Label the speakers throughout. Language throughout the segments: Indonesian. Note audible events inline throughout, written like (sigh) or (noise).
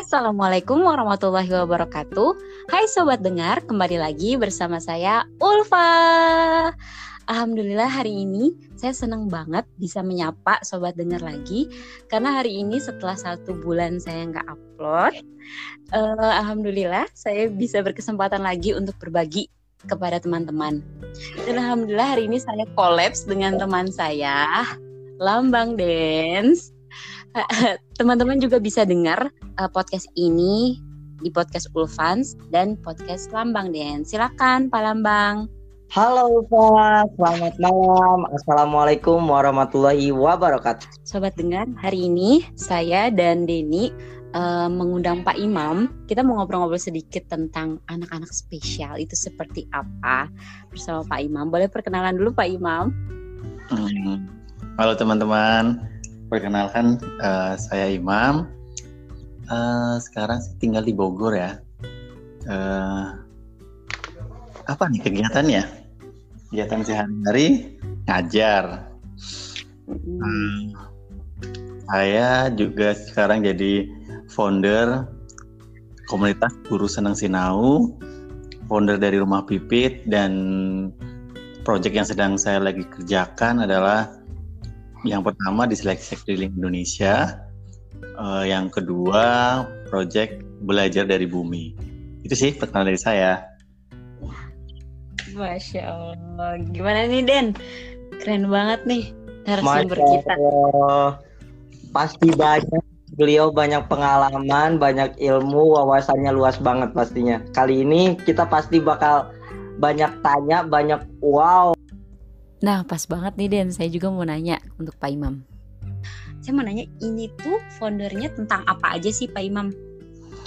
Speaker 1: Assalamualaikum warahmatullahi wabarakatuh. Hai sobat dengar, kembali lagi bersama saya Ulfa. Alhamdulillah hari ini saya senang banget bisa menyapa sobat dengar lagi karena hari ini setelah satu bulan saya nggak upload, uh, alhamdulillah saya bisa berkesempatan lagi untuk berbagi kepada teman-teman. Dan alhamdulillah hari ini saya kolaps dengan teman saya, Lambang Dance. (laughs) Teman-teman juga bisa dengar uh, podcast ini di podcast Ulfans dan podcast Lambang Dance. Silakan Pak Lambang.
Speaker 2: Halo Pak, selamat malam. Assalamualaikum warahmatullahi wabarakatuh.
Speaker 1: Sobat dengar, hari ini saya dan Denny uh, mengundang Pak Imam. Kita mau ngobrol-ngobrol sedikit tentang anak-anak spesial itu seperti apa bersama Pak Imam. Boleh perkenalan dulu Pak Imam?
Speaker 3: Hmm. Halo teman-teman, perkenalkan uh, saya Imam. Uh, sekarang sih tinggal di Bogor ya. Uh, apa nih kegiatannya? kegiatan sehari-hari ngajar. Hmm, saya juga sekarang jadi founder komunitas guru senang sinau, founder dari rumah pipit dan proyek yang sedang saya lagi kerjakan adalah yang pertama di seleksi keliling Indonesia, uh, yang kedua proyek belajar dari bumi. Itu sih perkenalan dari saya.
Speaker 1: Masya Allah. Gimana nih Den? Keren banget nih narasumber kita.
Speaker 2: Pasti banyak beliau banyak pengalaman, banyak ilmu, wawasannya luas banget pastinya. Kali ini kita pasti bakal banyak tanya, banyak wow.
Speaker 1: Nah, pas banget nih Den, saya juga mau nanya untuk Pak Imam. Saya mau nanya, ini tuh foundernya tentang apa aja sih Pak Imam?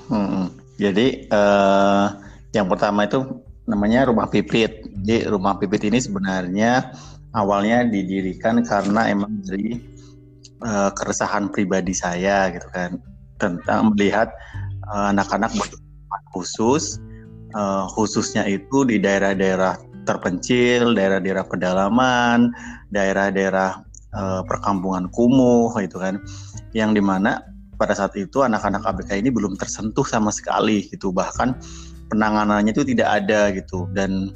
Speaker 3: Hmm, jadi uh, yang pertama itu namanya Rumah Pipit. Jadi Rumah Pipit ini sebenarnya awalnya didirikan karena emang dari uh, keresahan pribadi saya gitu kan tentang melihat uh, anak-anak berkebutuhan khusus uh, khususnya itu di daerah-daerah terpencil, daerah-daerah pedalaman, daerah-daerah uh, perkampungan kumuh gitu kan. Yang di mana pada saat itu anak-anak ABK ini belum tersentuh sama sekali gitu. Bahkan penanganannya itu tidak ada gitu. Dan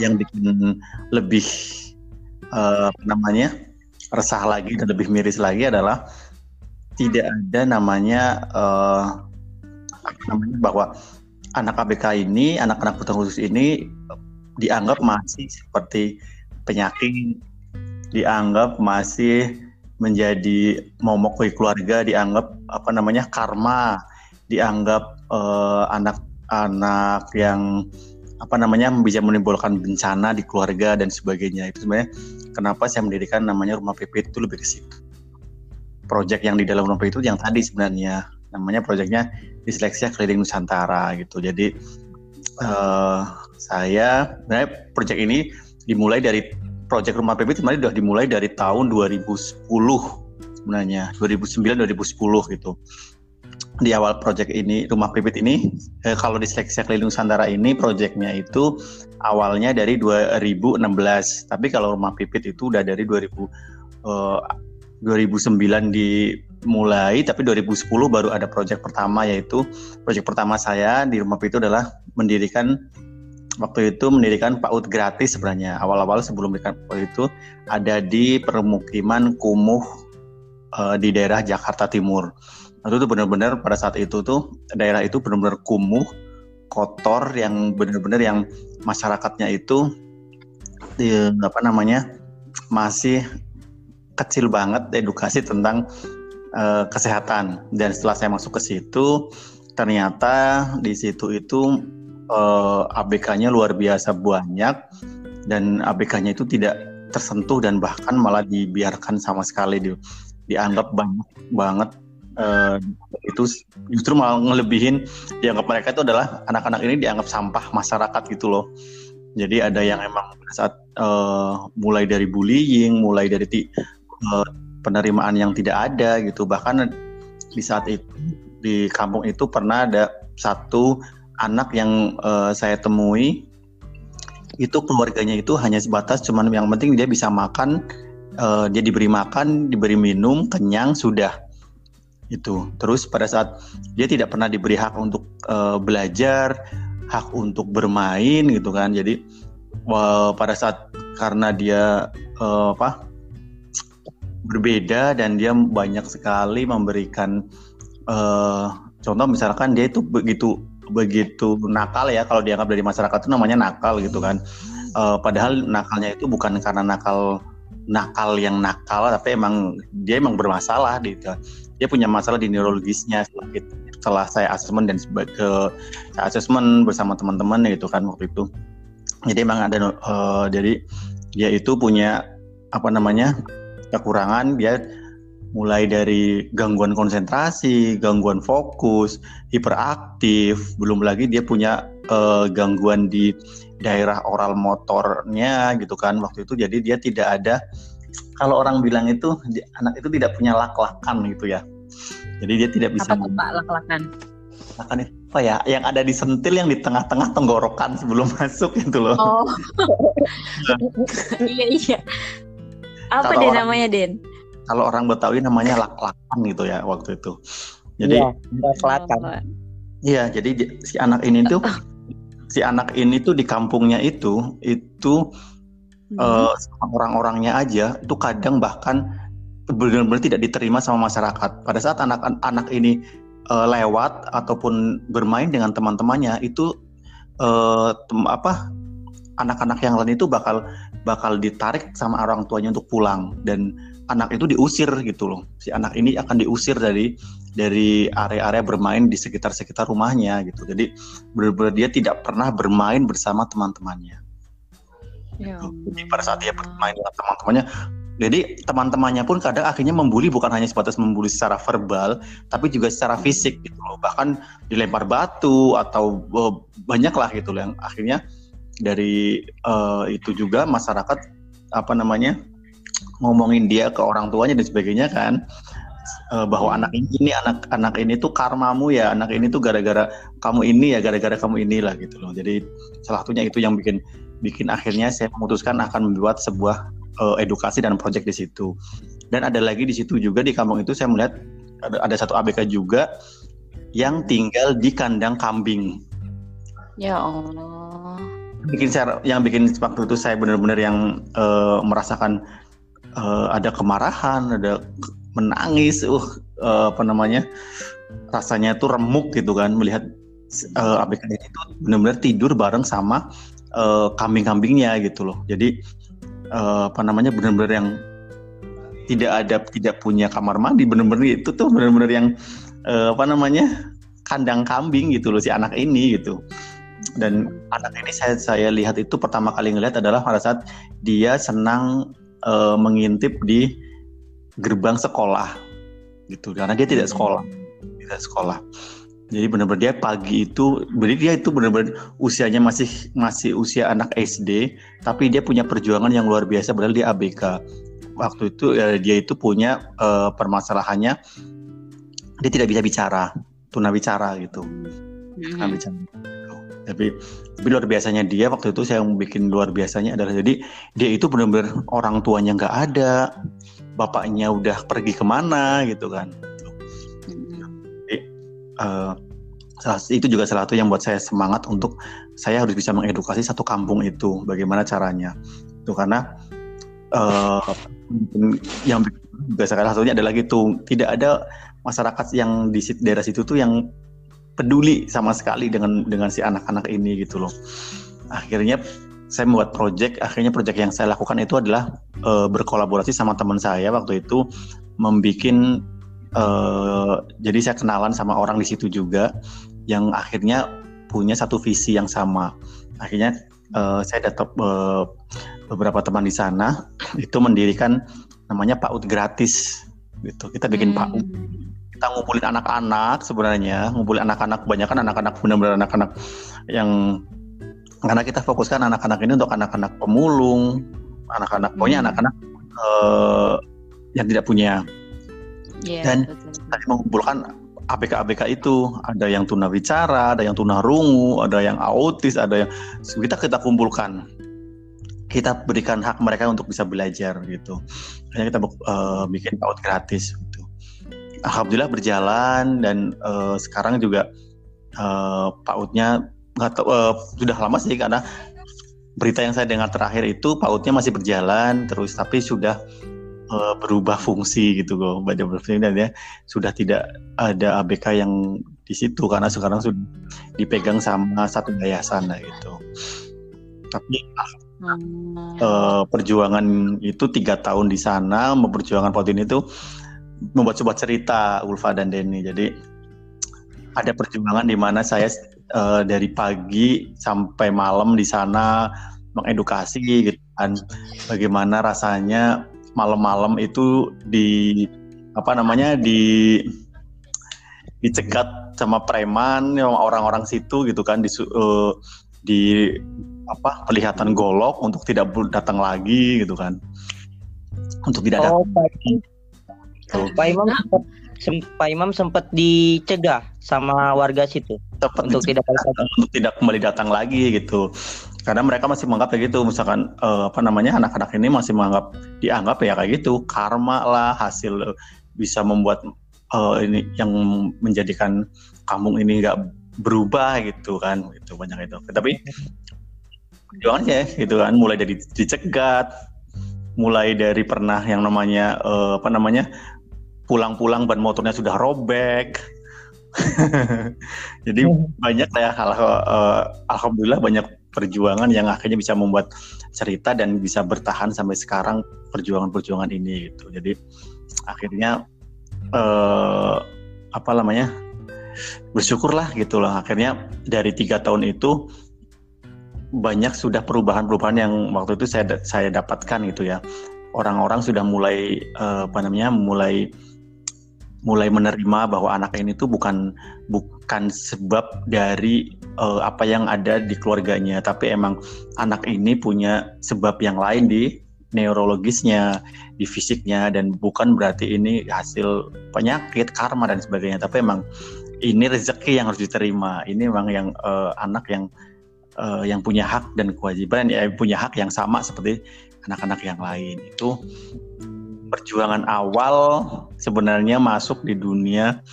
Speaker 3: yang bikin lebih uh, namanya resah lagi dan lebih miris lagi adalah tidak ada namanya uh, namanya bahwa anak ABK ini anak-anak kebutuhan khusus ini dianggap masih seperti penyakit dianggap masih menjadi momok keluarga dianggap apa namanya karma dianggap uh, anak anak yang apa namanya bisa menimbulkan bencana di keluarga dan sebagainya. Itu sebenarnya kenapa saya mendirikan namanya rumah PP itu lebih ke situ. Proyek yang di dalam rumah PP itu yang tadi sebenarnya namanya proyeknya diseleksi keliling Nusantara gitu. Jadi uh, saya sebenarnya proyek ini dimulai dari proyek rumah PP itu sebenarnya sudah dimulai dari tahun 2010 sebenarnya 2009 2010 gitu. Di awal proyek ini rumah pipit ini eh, kalau di seleksi keliling Nusantara ini proyeknya itu awalnya dari 2016 tapi kalau rumah pipit itu udah dari 2000 eh, 2009 dimulai tapi 2010 baru ada proyek pertama yaitu proyek pertama saya di rumah pipit itu adalah mendirikan waktu itu mendirikan PAUD gratis sebenarnya. Awal-awal sebelum mendirikan PAUD itu ada di permukiman kumuh eh, di daerah Jakarta Timur. Itu tuh benar-benar pada saat itu tuh daerah itu benar-benar kumuh, kotor yang benar-benar yang masyarakatnya itu di, apa namanya masih kecil banget edukasi tentang uh, kesehatan. Dan setelah saya masuk ke situ ternyata di situ itu uh, eh, ABK-nya luar biasa banyak dan ABK-nya itu tidak tersentuh dan bahkan malah dibiarkan sama sekali di, dianggap banyak banget uh, itu justru malah ngelebihin dianggap mereka itu adalah anak-anak ini dianggap sampah masyarakat gitu loh. Jadi ada yang emang saat uh, mulai dari bullying, mulai dari uh, penerimaan yang tidak ada gitu. Bahkan di saat itu di kampung itu pernah ada satu anak yang uh, saya temui itu keluarganya itu hanya sebatas cuman yang penting dia bisa makan uh, dia diberi makan diberi minum kenyang sudah. Itu. Terus pada saat dia tidak pernah diberi hak untuk uh, belajar hak untuk bermain gitu kan. Jadi uh, pada saat karena dia uh, apa berbeda dan dia banyak sekali memberikan uh, contoh misalkan dia itu begitu begitu nakal ya kalau dianggap dari masyarakat itu namanya nakal gitu kan. Uh, padahal nakalnya itu bukan karena nakal nakal yang nakal tapi emang dia emang bermasalah gitu dia punya masalah di neurologisnya setelah, setelah saya asesmen dan ke asesmen bersama teman-teman gitu kan waktu itu. Jadi emang ada uh, jadi dia itu punya apa namanya kekurangan dia mulai dari gangguan konsentrasi, gangguan fokus, hiperaktif, belum lagi dia punya uh, gangguan di daerah oral motornya gitu kan. Waktu itu jadi dia tidak ada kalau orang bilang itu anak itu tidak punya lak-lakan gitu ya. Jadi dia tidak bisa
Speaker 1: apa tuh pak lak-lakan?
Speaker 3: Lakan itu apa ya yang ada di sentil yang di tengah-tengah tenggorokan sebelum (laughs) masuk itu loh.
Speaker 1: Oh. (laughs) Iya iya. Apa deh namanya Den
Speaker 3: kalau orang Betawi namanya lak-lakan gitu ya waktu itu. Jadi
Speaker 2: lak-lakan
Speaker 3: iya jadi si anak ini tuh si anak ini tuh di kampungnya itu itu hmm. uh, orang-orangnya aja itu kadang bahkan benar-benar tidak diterima sama masyarakat. Pada saat anak-anak ini uh, lewat ataupun bermain dengan teman-temannya itu uh, tem apa anak-anak yang lain itu bakal bakal ditarik sama orang tuanya untuk pulang. Dan anak itu diusir gitu loh. Si anak ini akan diusir dari dari area-area bermain di sekitar-sekitar rumahnya gitu. Jadi benar-benar dia tidak pernah bermain bersama teman-temannya. Ya. Jadi pada saat dia bermain dengan teman-temannya, jadi teman-temannya pun kadang akhirnya membuli bukan hanya sebatas membuli secara verbal, tapi juga secara fisik gitu loh. Bahkan dilempar batu atau oh, banyak lah gitu loh yang akhirnya dari uh, itu juga masyarakat apa namanya ngomongin dia ke orang tuanya dan sebagainya kan uh, bahwa anak ini, ini anak anak ini tuh karmamu ya anak ini tuh gara-gara kamu ini ya gara-gara kamu inilah gitu loh. Jadi salah satunya itu yang bikin bikin akhirnya saya memutuskan akan membuat sebuah uh, edukasi dan proyek di situ. Dan ada lagi di situ juga di kampung itu saya melihat ada, ada satu ABK juga yang tinggal di kandang kambing.
Speaker 1: Ya Allah.
Speaker 3: Bikin saya yang bikin waktu itu saya benar-benar yang uh, merasakan uh, ada kemarahan ada menangis uh, uh apa namanya rasanya tuh remuk gitu kan melihat uh, ABK itu benar-benar tidur bareng sama uh, kambing-kambingnya gitu loh. Jadi uh, apa namanya benar-benar yang tidak ada tidak punya kamar mandi benar-benar itu tuh benar-benar yang uh, apa namanya kandang kambing gitu loh si anak ini gitu. Dan anak ini saya saya lihat itu pertama kali ngelihat adalah pada saat dia senang uh, mengintip di gerbang sekolah gitu. Karena dia tidak hmm. sekolah. Tidak sekolah. Jadi benar-benar dia pagi itu berarti dia itu benar-benar usianya masih masih usia anak SD tapi dia punya perjuangan yang luar biasa padahal dia ABK waktu itu ya, dia itu punya uh, permasalahannya dia tidak bisa bicara tunawicara gitu. Hmm. bicara tapi tapi luar biasanya dia waktu itu saya yang bikin luar biasanya adalah jadi dia itu benar-benar orang tuanya nggak ada bapaknya udah pergi ke mana gitu kan. Jadi, uh, itu juga salah satu yang buat saya semangat untuk saya harus bisa mengedukasi satu kampung itu bagaimana caranya. Itu karena uh, yang juga salah satunya adalah gitu. Tidak ada masyarakat yang di daerah situ tuh yang peduli sama sekali dengan dengan si anak-anak ini gitu loh. Akhirnya saya membuat project, akhirnya project yang saya lakukan itu adalah uh, berkolaborasi sama teman saya waktu itu membuat uh, jadi saya kenalan sama orang di situ juga yang akhirnya punya satu visi yang sama. Akhirnya uh, saya datang uh, beberapa teman di sana itu mendirikan namanya PAUD gratis gitu. Kita bikin hmm. PAUD kita ngumpulin anak-anak sebenarnya ngumpulin anak-anak kebanyakan anak-anak benar-benar anak-anak yang karena kita fokuskan anak-anak ini untuk anak-anak pemulung anak-anak hmm. pokoknya anak-anak uh, yang tidak punya yeah, dan tadi mengumpulkan ABK-ABK itu ada yang tunawicara, ada yang tunarungu, ada yang autis, ada yang kita kita kumpulkan kita berikan hak mereka untuk bisa belajar gitu. Hanya kita uh, bikin PAUD gratis alhamdulillah berjalan dan uh, sekarang juga uh, PAUD-nya nggak tahu uh, sudah lama sih karena berita yang saya dengar terakhir itu PAUD-nya masih berjalan terus tapi sudah uh, berubah fungsi gitu kok baca berfungsi dan ya sudah tidak ada ABK yang di situ karena sekarang sudah dipegang sama satu yayasan lah gitu tapi hmm. uh, perjuangan itu tiga tahun di sana memperjuangkan PAUD ini tuh membuat sebuah cerita Ulfa dan Denny jadi ada perjuangan di mana saya uh, dari pagi sampai malam di sana mengedukasi gitu kan bagaimana rasanya malam-malam itu di apa namanya di dicegat sama preman sama orang-orang situ gitu kan di uh, di apa kelihatan golok untuk tidak datang lagi gitu kan untuk tidak oh,
Speaker 2: datang. Pak Imam Pak Imam sempat dicegah sama warga situ
Speaker 3: Tepat untuk tidak untuk tidak kembali datang lagi gitu. Karena mereka masih menganggap kayak gitu. Misalkan uh, apa namanya anak-anak ini masih menganggap dianggap ya kayak gitu. Karma lah hasil bisa membuat uh, ini yang menjadikan kampung ini nggak berubah gitu kan. Itu banyak itu. Tapi perjuangan aja gitu kan mulai dari dicegat mulai dari pernah yang namanya uh, apa namanya pulang-pulang ban motornya sudah robek. (laughs) Jadi hmm. banyak ya hal uh, alhamdulillah banyak perjuangan yang akhirnya bisa membuat cerita dan bisa bertahan sampai sekarang perjuangan-perjuangan ini gitu. Jadi akhirnya uh, apa namanya bersyukurlah gitulah akhirnya dari tiga tahun itu banyak sudah perubahan-perubahan yang waktu itu saya saya dapatkan gitu ya orang-orang sudah mulai uh, apa namanya mulai mulai menerima bahwa anak ini tuh bukan bukan sebab dari uh, apa yang ada di keluarganya, tapi emang anak ini punya sebab yang lain di neurologisnya, di fisiknya dan bukan berarti ini hasil penyakit, karma dan sebagainya, tapi emang ini rezeki yang harus diterima. Ini memang yang uh, anak yang uh, yang punya hak dan kewajiban ya punya hak yang sama seperti anak-anak yang lain. Itu perjuangan awal sebenarnya masuk di dunia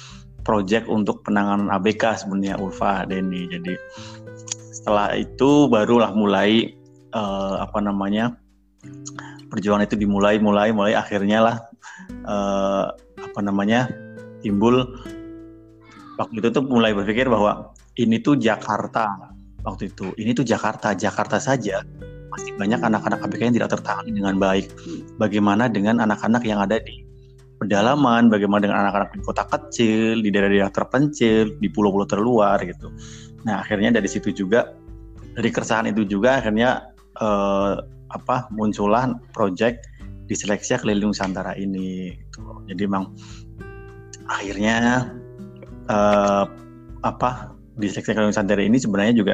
Speaker 3: proyek untuk penanganan ABK sebenarnya Ulfa Denny. Jadi setelah itu barulah mulai uh, apa namanya perjuangan itu dimulai mulai mulai akhirnya lah uh, apa namanya timbul. Waktu itu tuh mulai berpikir bahwa ini tuh Jakarta waktu itu. Ini tuh Jakarta Jakarta saja masih banyak anak-anak ABK yang tidak tertangani dengan baik. Bagaimana dengan anak-anak yang ada di pedalaman, bagaimana dengan anak-anak di kota kecil, di daerah-daerah terpencil, di pulau-pulau terluar gitu. Nah akhirnya dari situ juga dari keresahan itu juga akhirnya eh, apa muncullah proyek diseleksi keliling Nusantara ini. Gitu. Jadi memang akhirnya eh, apa diseleksi keliling Nusantara ini sebenarnya juga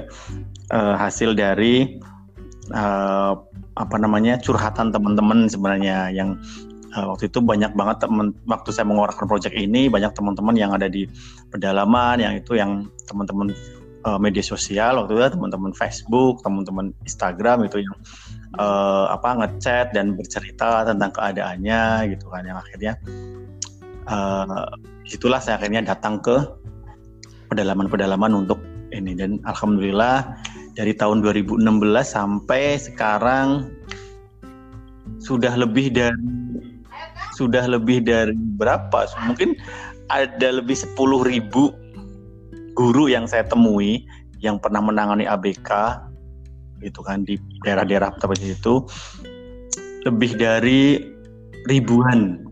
Speaker 3: eh, hasil dari uh, apa namanya curhatan teman-teman sebenarnya yang uh, waktu itu banyak banget teman waktu saya mengeluarkan proyek ini banyak teman-teman yang ada di pedalaman yang itu yang teman-teman uh, media sosial waktu itu teman-teman Facebook teman-teman Instagram itu yang uh, apa ngechat dan bercerita tentang keadaannya gitu kan yang akhirnya uh, itulah saya akhirnya datang ke pedalaman-pedalaman untuk ini. Dan alhamdulillah dari tahun 2016 sampai sekarang sudah lebih dari sudah lebih dari berapa? Mungkin ada lebih 10 ribu guru yang saya temui yang pernah menangani ABK gitu kan di daerah-daerah seperti itu lebih dari ribuan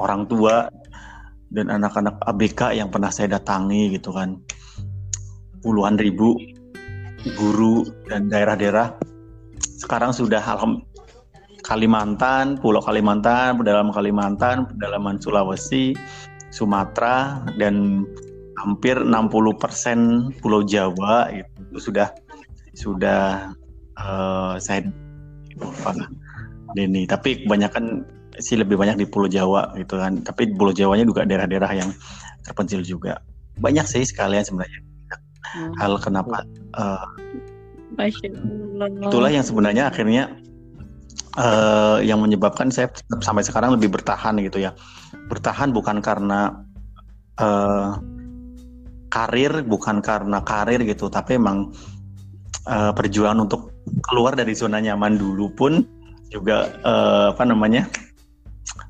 Speaker 3: orang tua dan anak-anak ABK yang pernah saya datangi gitu kan puluhan ribu guru dan daerah-daerah sekarang sudah alham Kalimantan, Pulau Kalimantan, pedalaman Kalimantan, pedalaman Sulawesi, Sumatera dan hampir 60% Pulau Jawa itu sudah sudah uh, saya lupa Denny. Tapi kebanyakan sih lebih banyak di Pulau Jawa gitu kan. Tapi Pulau Jawanya juga daerah-daerah yang terpencil juga. Banyak sih sekalian sebenarnya hmm. hal kenapa uh, itulah yang sebenarnya akhirnya uh, yang menyebabkan saya sampai sekarang lebih bertahan gitu ya. Bertahan bukan karena uh, karir bukan karena karir gitu tapi emang uh, perjuangan untuk keluar dari zona nyaman dulu pun juga uh, apa namanya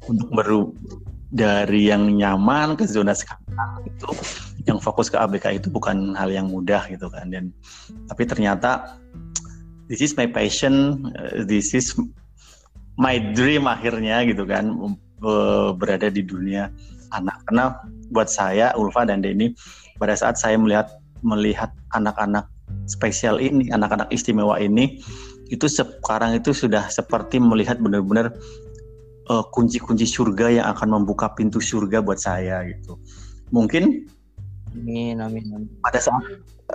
Speaker 3: untuk baru dari yang nyaman ke zona sekarang itu yang fokus ke ABK itu bukan hal yang mudah gitu kan dan tapi ternyata this is my passion uh, this is my dream akhirnya gitu kan uh, berada di dunia anak karena buat saya Ulfa dan Denny pada saat saya melihat melihat anak-anak spesial ini, anak-anak istimewa ini, itu sekarang itu sudah seperti melihat benar-benar uh, kunci-kunci surga yang akan membuka pintu surga buat saya gitu. Mungkin
Speaker 2: amin amin,
Speaker 3: pada saat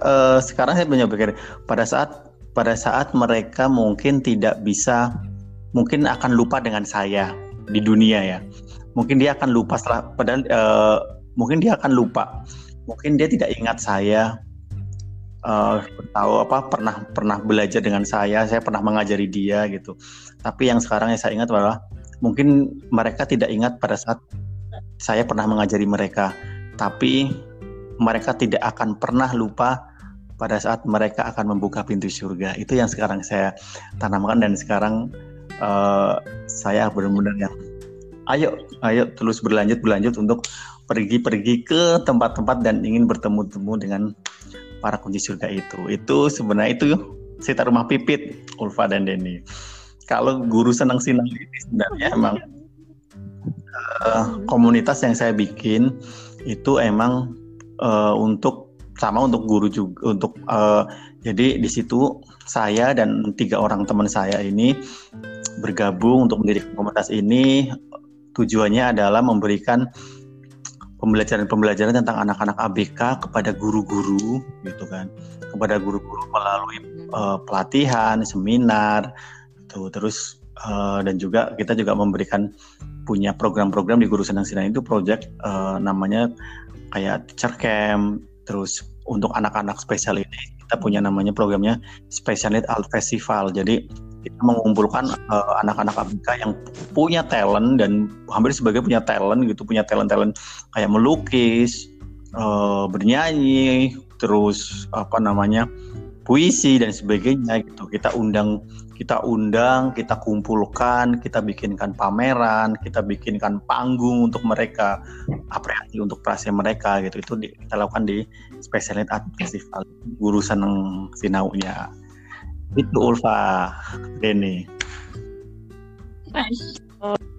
Speaker 3: uh, sekarang saya punya pikir pada saat pada saat mereka mungkin tidak bisa mungkin akan lupa dengan saya di dunia ya. Mungkin dia akan lupa setelah padahal uh, mungkin dia akan lupa. Mungkin dia tidak ingat saya uh, tahu apa pernah pernah belajar dengan saya, saya pernah mengajari dia gitu. Tapi yang sekarang yang saya ingat adalah mungkin mereka tidak ingat pada saat saya pernah mengajari mereka, tapi mereka tidak akan pernah lupa pada saat mereka akan membuka pintu surga. Itu yang sekarang saya tanamkan dan sekarang uh, saya benar-benar yang ayo ayo terus berlanjut berlanjut untuk pergi-pergi ke tempat-tempat dan ingin bertemu-temu dengan para kunci surga itu. Itu sebenarnya itu cerita rumah pipit Ulfa dan Denny. Kalau guru senang sinang ini sebenarnya emang uh, komunitas yang saya bikin itu emang uh, untuk sama untuk guru juga untuk uh, jadi di situ saya dan tiga orang teman saya ini bergabung untuk mendirikan komunitas ini. Tujuannya adalah memberikan pembelajaran-pembelajaran tentang anak-anak ABK kepada guru-guru gitu kan. Kepada guru-guru melalui uh, pelatihan seminar gitu. Terus uh, dan juga kita juga memberikan punya program-program di guru senang sinang itu project uh, namanya kayak teacher camp terus untuk anak-anak spesial ini kita punya namanya programnya Special Need Art Festival. Jadi kita mengumpulkan uh, anak-anak ABK yang punya talent dan hampir sebagai punya talent gitu punya talent talent kayak melukis uh, bernyanyi terus apa namanya puisi dan sebagainya gitu. Kita undang kita undang kita kumpulkan kita bikinkan pameran kita bikinkan panggung untuk mereka apresiasi untuk prase mereka gitu. Itu di, kita lakukan di Special Art Festival. Guru seneng sinaunya. Itu Ulfa Denny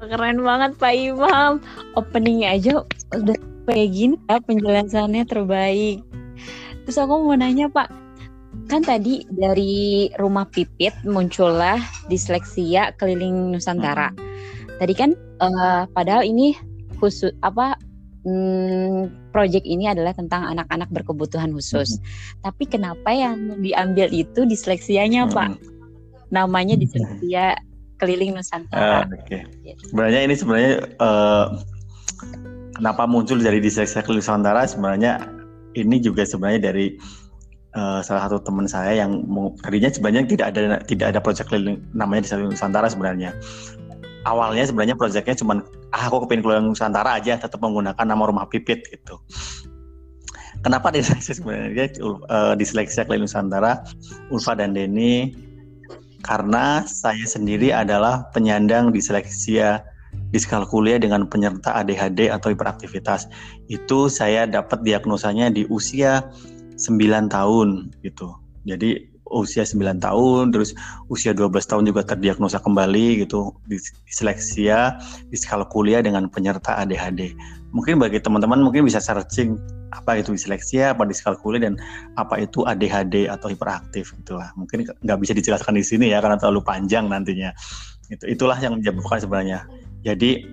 Speaker 1: keren banget Pak Imam. Openingnya aja udah kayak gini ya penjelasannya terbaik. Terus aku mau nanya Pak kan tadi dari rumah pipit muncullah disleksia keliling Nusantara. Hmm. Tadi kan uh, padahal ini khusus apa hmm, project ini adalah tentang anak-anak berkebutuhan khusus. Hmm. Tapi kenapa yang diambil itu disleksianya, hmm. Pak? Namanya disleksia keliling Nusantara.
Speaker 3: Uh, Oke. Okay. Sebenarnya ini sebenarnya uh, kenapa muncul dari disleksia keliling Nusantara? Sebenarnya ini juga sebenarnya dari uh, salah satu teman saya yang tadinya sebenarnya tidak ada tidak ada proyek keliling namanya di Nusantara sebenarnya. Awalnya sebenarnya proyeknya cuma ah aku kepingin keluar Nusantara aja tetap menggunakan nama rumah pipit gitu. Kenapa diseleksi sebenarnya? Uh, diseleksi keliling Nusantara Ulfa dan Denny karena saya sendiri adalah penyandang disleksia diskalkulia dengan penyerta ADHD atau hiperaktivitas. Itu saya dapat diagnosanya di usia 9 tahun gitu. Jadi usia 9 tahun, terus usia 12 tahun juga terdiagnosa kembali gitu, disleksia, diskalkulia dengan penyerta ADHD. Mungkin bagi teman-teman mungkin bisa searching apa itu disleksia, apa diskalkulia dan apa itu ADHD atau hiperaktif gitu lah. Mungkin nggak bisa dijelaskan di sini ya karena terlalu panjang nantinya. Itu itulah yang menyebabkan sebenarnya. Jadi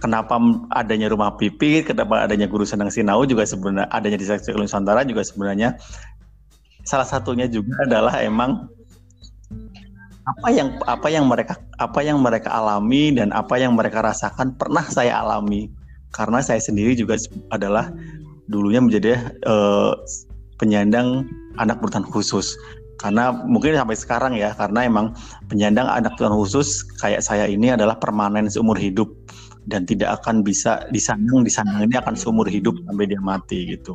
Speaker 3: kenapa adanya rumah pipi, kenapa adanya guru senang sinau juga sebenarnya adanya di seksi Nusantara juga sebenarnya. Salah satunya juga adalah emang apa yang apa yang mereka apa yang mereka alami dan apa yang mereka rasakan pernah saya alami. Karena saya sendiri juga adalah dulunya menjadi uh, penyandang anak berkebutuhan khusus. Karena mungkin sampai sekarang ya karena emang penyandang anak berkebutuhan khusus kayak saya ini adalah permanen seumur hidup dan tidak akan bisa disandang disandang ini akan seumur hidup sampai dia mati gitu.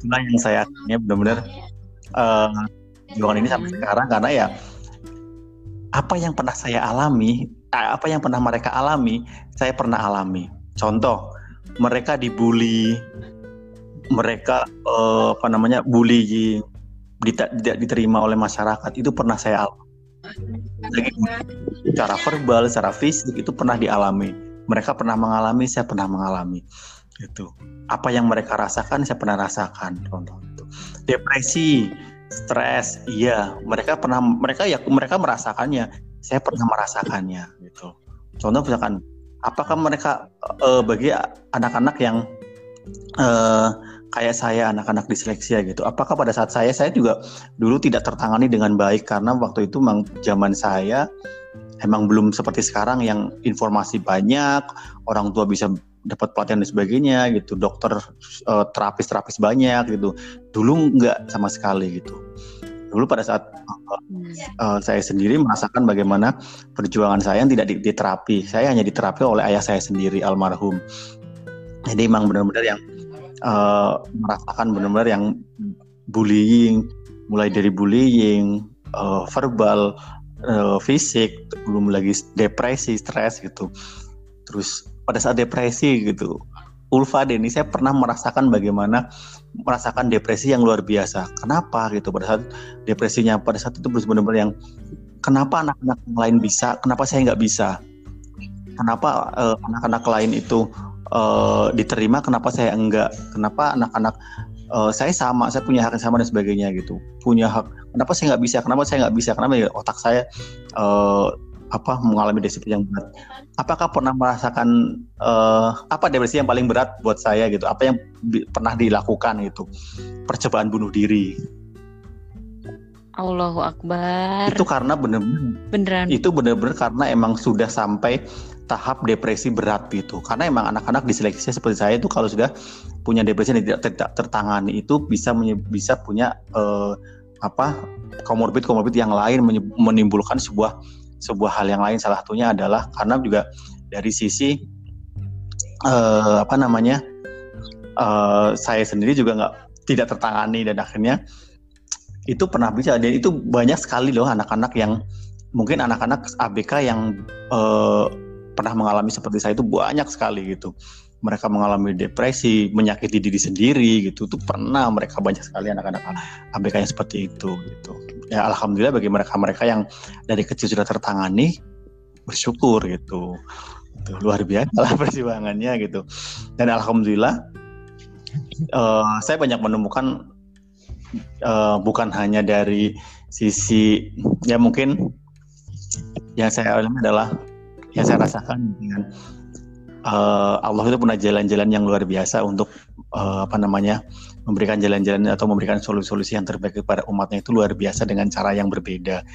Speaker 3: Itulah yang saya akhirnya benar-benar uh, ini sampai sekarang karena ya apa yang pernah saya alami eh, apa yang pernah mereka alami saya pernah alami. Contoh mereka dibully mereka uh, apa namanya bullying tidak diterima oleh masyarakat itu pernah saya alami. Secara verbal, secara fisik itu pernah dialami. Mereka pernah mengalami, saya pernah mengalami. Itu. Apa yang mereka rasakan, saya pernah rasakan. Contoh itu. Depresi, stres, iya, mereka pernah mereka ya mereka merasakannya. Saya pernah merasakannya gitu. Contoh misalkan apakah mereka uh, bagi anak-anak yang uh, kayak saya anak-anak disleksia gitu. Apakah pada saat saya saya juga dulu tidak tertangani dengan baik karena waktu itu memang zaman saya emang belum seperti sekarang yang informasi banyak, orang tua bisa dapat pelatihan dan sebagainya gitu, dokter uh, terapis-terapis banyak gitu. Dulu nggak sama sekali gitu. Dulu pada saat uh, uh, saya sendiri merasakan bagaimana perjuangan saya yang tidak diterapi. Saya hanya diterapi oleh ayah saya sendiri almarhum. Jadi memang benar-benar yang uh, merasakan benar-benar yang bullying, mulai dari bullying, uh, verbal, uh, fisik, belum lagi depresi, stres gitu. Terus pada saat depresi gitu, Ulfa ini saya pernah merasakan bagaimana merasakan depresi yang luar biasa. Kenapa gitu pada saat depresinya pada saat itu benar-benar yang kenapa anak-anak lain bisa, kenapa saya nggak bisa? Kenapa anak-anak uh, lain itu uh, diterima kenapa saya enggak kenapa anak-anak uh, saya sama saya punya hak yang sama dan sebagainya gitu. Punya hak kenapa saya nggak bisa kenapa saya nggak bisa kenapa ya otak saya uh, apa mengalami depresi yang berat. Apakah pernah merasakan uh, apa depresi yang paling berat buat saya gitu? Apa yang pernah dilakukan gitu? Percobaan bunuh diri.
Speaker 1: Allahu Akbar.
Speaker 3: Itu karena bener-bener beneran. Itu bener-bener karena emang sudah sampai tahap depresi berat gitu. Karena emang anak-anak diseleksi seperti saya itu kalau sudah punya depresi yang tidak, tidak tertangani itu bisa bisa punya uh, apa komorbid komorbid yang lain menimbulkan sebuah sebuah hal yang lain salah satunya adalah karena juga dari sisi uh, apa namanya uh, saya sendiri juga nggak tidak tertangani dan akhirnya itu pernah bisa dan itu banyak sekali loh anak-anak yang mungkin anak-anak ABK yang uh, pernah mengalami seperti saya itu banyak sekali gitu. Mereka mengalami depresi menyakiti diri sendiri gitu. Itu pernah mereka banyak sekali anak-anak ABK yang seperti itu gitu. Ya alhamdulillah bagi mereka mereka yang dari kecil sudah tertangani bersyukur gitu. Itu luar biasa lah (laughs) perjuangannya gitu. Dan alhamdulillah uh, saya banyak menemukan uh, bukan hanya dari sisi ya mungkin yang saya alami adalah yang saya rasakan dengan uh, Allah itu punya jalan-jalan yang luar biasa untuk uh, apa namanya memberikan jalan-jalan atau memberikan solusi-solusi yang terbaik kepada umatnya itu luar biasa dengan cara yang berbeda